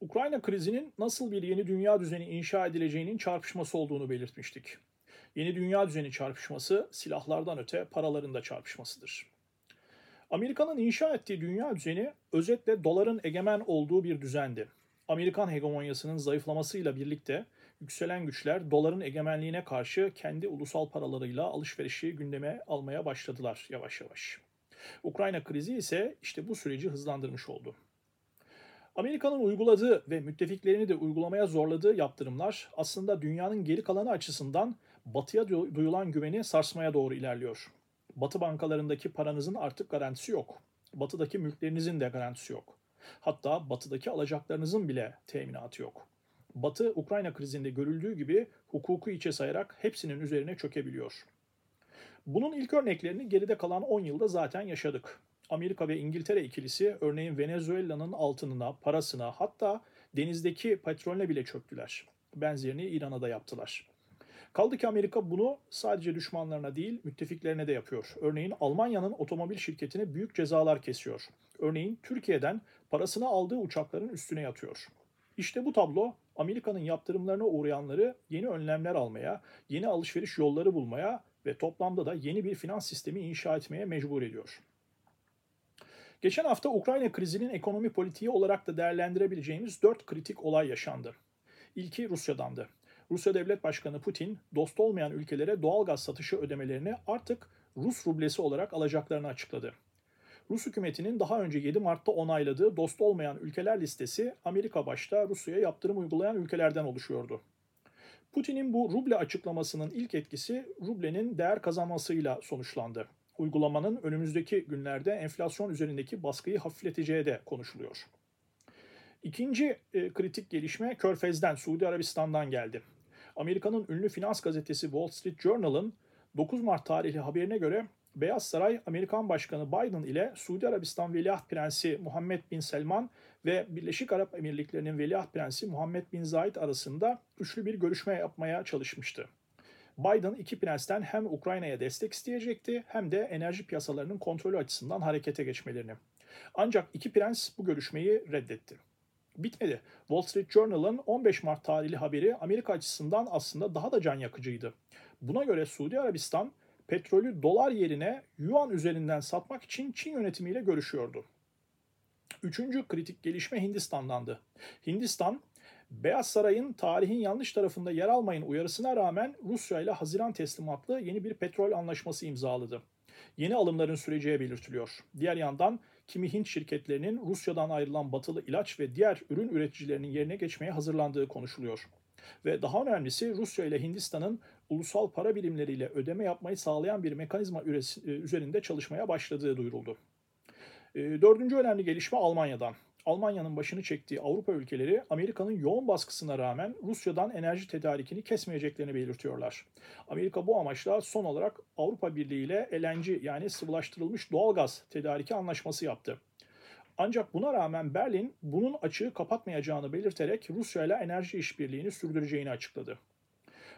Ukrayna krizinin nasıl bir yeni dünya düzeni inşa edileceğinin çarpışması olduğunu belirtmiştik. Yeni dünya düzeni çarpışması silahlardan öte paraların da çarpışmasıdır. Amerika'nın inşa ettiği dünya düzeni özetle doların egemen olduğu bir düzendi. Amerikan hegemonyasının zayıflamasıyla birlikte yükselen güçler doların egemenliğine karşı kendi ulusal paralarıyla alışverişi gündeme almaya başladılar yavaş yavaş. Ukrayna krizi ise işte bu süreci hızlandırmış oldu. Amerika'nın uyguladığı ve müttefiklerini de uygulamaya zorladığı yaptırımlar aslında dünyanın geri kalanı açısından batıya duyulan güveni sarsmaya doğru ilerliyor. Batı bankalarındaki paranızın artık garantisi yok. Batıdaki mülklerinizin de garantisi yok. Hatta batıdaki alacaklarınızın bile teminatı yok. Batı Ukrayna krizinde görüldüğü gibi hukuku içe sayarak hepsinin üzerine çökebiliyor. Bunun ilk örneklerini geride kalan 10 yılda zaten yaşadık. Amerika ve İngiltere ikilisi örneğin Venezuela'nın altınına, parasına hatta denizdeki petrolüne bile çöktüler. Benzerini İran'a da yaptılar. Kaldı ki Amerika bunu sadece düşmanlarına değil müttefiklerine de yapıyor. Örneğin Almanya'nın otomobil şirketine büyük cezalar kesiyor. Örneğin Türkiye'den parasını aldığı uçakların üstüne yatıyor. İşte bu tablo Amerika'nın yaptırımlarına uğrayanları yeni önlemler almaya, yeni alışveriş yolları bulmaya ve toplamda da yeni bir finans sistemi inşa etmeye mecbur ediyor. Geçen hafta Ukrayna krizinin ekonomi politiği olarak da değerlendirebileceğimiz dört kritik olay yaşandı. İlki Rusya'dandı. Rusya Devlet Başkanı Putin, dost olmayan ülkelere doğal gaz satışı ödemelerini artık Rus rublesi olarak alacaklarını açıkladı. Rus hükümetinin daha önce 7 Mart'ta onayladığı dost olmayan ülkeler listesi Amerika başta Rusya'ya yaptırım uygulayan ülkelerden oluşuyordu. Putin'in bu ruble açıklamasının ilk etkisi rublenin değer kazanmasıyla sonuçlandı. Uygulamanın önümüzdeki günlerde enflasyon üzerindeki baskıyı hafifleteceği de konuşuluyor. İkinci e, kritik gelişme Körfez'den, Suudi Arabistan'dan geldi. Amerika'nın ünlü finans gazetesi Wall Street Journal'ın 9 Mart tarihli haberine göre Beyaz Saray, Amerikan Başkanı Biden ile Suudi Arabistan Veliaht Prensi Muhammed Bin Selman ve Birleşik Arap Emirlikleri'nin Veliaht Prensi Muhammed Bin Zayed arasında üçlü bir görüşme yapmaya çalışmıştı. Biden iki prensten hem Ukrayna'ya destek isteyecekti hem de enerji piyasalarının kontrolü açısından harekete geçmelerini. Ancak iki prens bu görüşmeyi reddetti. Bitmedi. Wall Street Journal'ın 15 Mart tarihli haberi Amerika açısından aslında daha da can yakıcıydı. Buna göre Suudi Arabistan petrolü dolar yerine yuan üzerinden satmak için Çin yönetimiyle görüşüyordu. Üçüncü kritik gelişme Hindistan'dandı. Hindistan, Beyaz Saray'ın tarihin yanlış tarafında yer almayın uyarısına rağmen Rusya ile Haziran teslimatlı yeni bir petrol anlaşması imzaladı. Yeni alımların süreceği belirtiliyor. Diğer yandan kimi Hint şirketlerinin Rusya'dan ayrılan batılı ilaç ve diğer ürün üreticilerinin yerine geçmeye hazırlandığı konuşuluyor. Ve daha önemlisi Rusya ile Hindistan'ın ulusal para birimleriyle ödeme yapmayı sağlayan bir mekanizma e, üzerinde çalışmaya başladığı duyuruldu. E, dördüncü önemli gelişme Almanya'dan. Almanya'nın başını çektiği Avrupa ülkeleri Amerika'nın yoğun baskısına rağmen Rusya'dan enerji tedarikini kesmeyeceklerini belirtiyorlar. Amerika bu amaçla son olarak Avrupa Birliği ile LNG yani sıvılaştırılmış doğalgaz tedariki anlaşması yaptı. Ancak buna rağmen Berlin bunun açığı kapatmayacağını belirterek Rusya ile enerji işbirliğini sürdüreceğini açıkladı.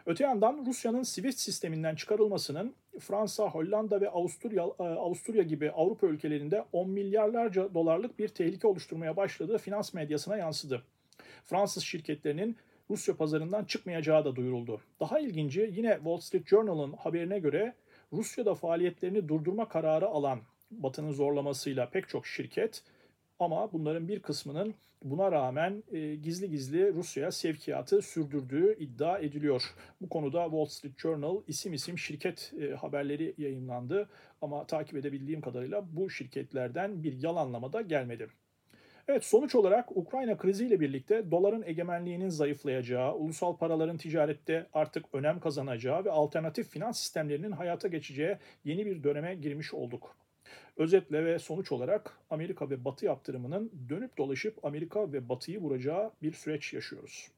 Öte yandan Rusya'nın SWIFT sisteminden çıkarılmasının Fransa, Hollanda ve Avusturya, e, Avusturya gibi Avrupa ülkelerinde 10 milyarlarca dolarlık bir tehlike oluşturmaya başladığı finans medyasına yansıdı. Fransız şirketlerinin Rusya pazarından çıkmayacağı da duyuruldu. Daha ilginci yine Wall Street Journal'ın haberine göre Rusya'da faaliyetlerini durdurma kararı alan Batı'nın zorlamasıyla pek çok şirket ama bunların bir kısmının buna rağmen e, gizli gizli Rusya'ya sevkiyatı sürdürdüğü iddia ediliyor. Bu konuda Wall Street Journal isim isim şirket e, haberleri yayınlandı ama takip edebildiğim kadarıyla bu şirketlerden bir yalanlama da gelmedi. Evet sonuç olarak Ukrayna kriziyle birlikte doların egemenliğinin zayıflayacağı, ulusal paraların ticarette artık önem kazanacağı ve alternatif finans sistemlerinin hayata geçeceği yeni bir döneme girmiş olduk. Özetle ve sonuç olarak Amerika ve Batı yaptırımının dönüp dolaşıp Amerika ve Batı'yı vuracağı bir süreç yaşıyoruz.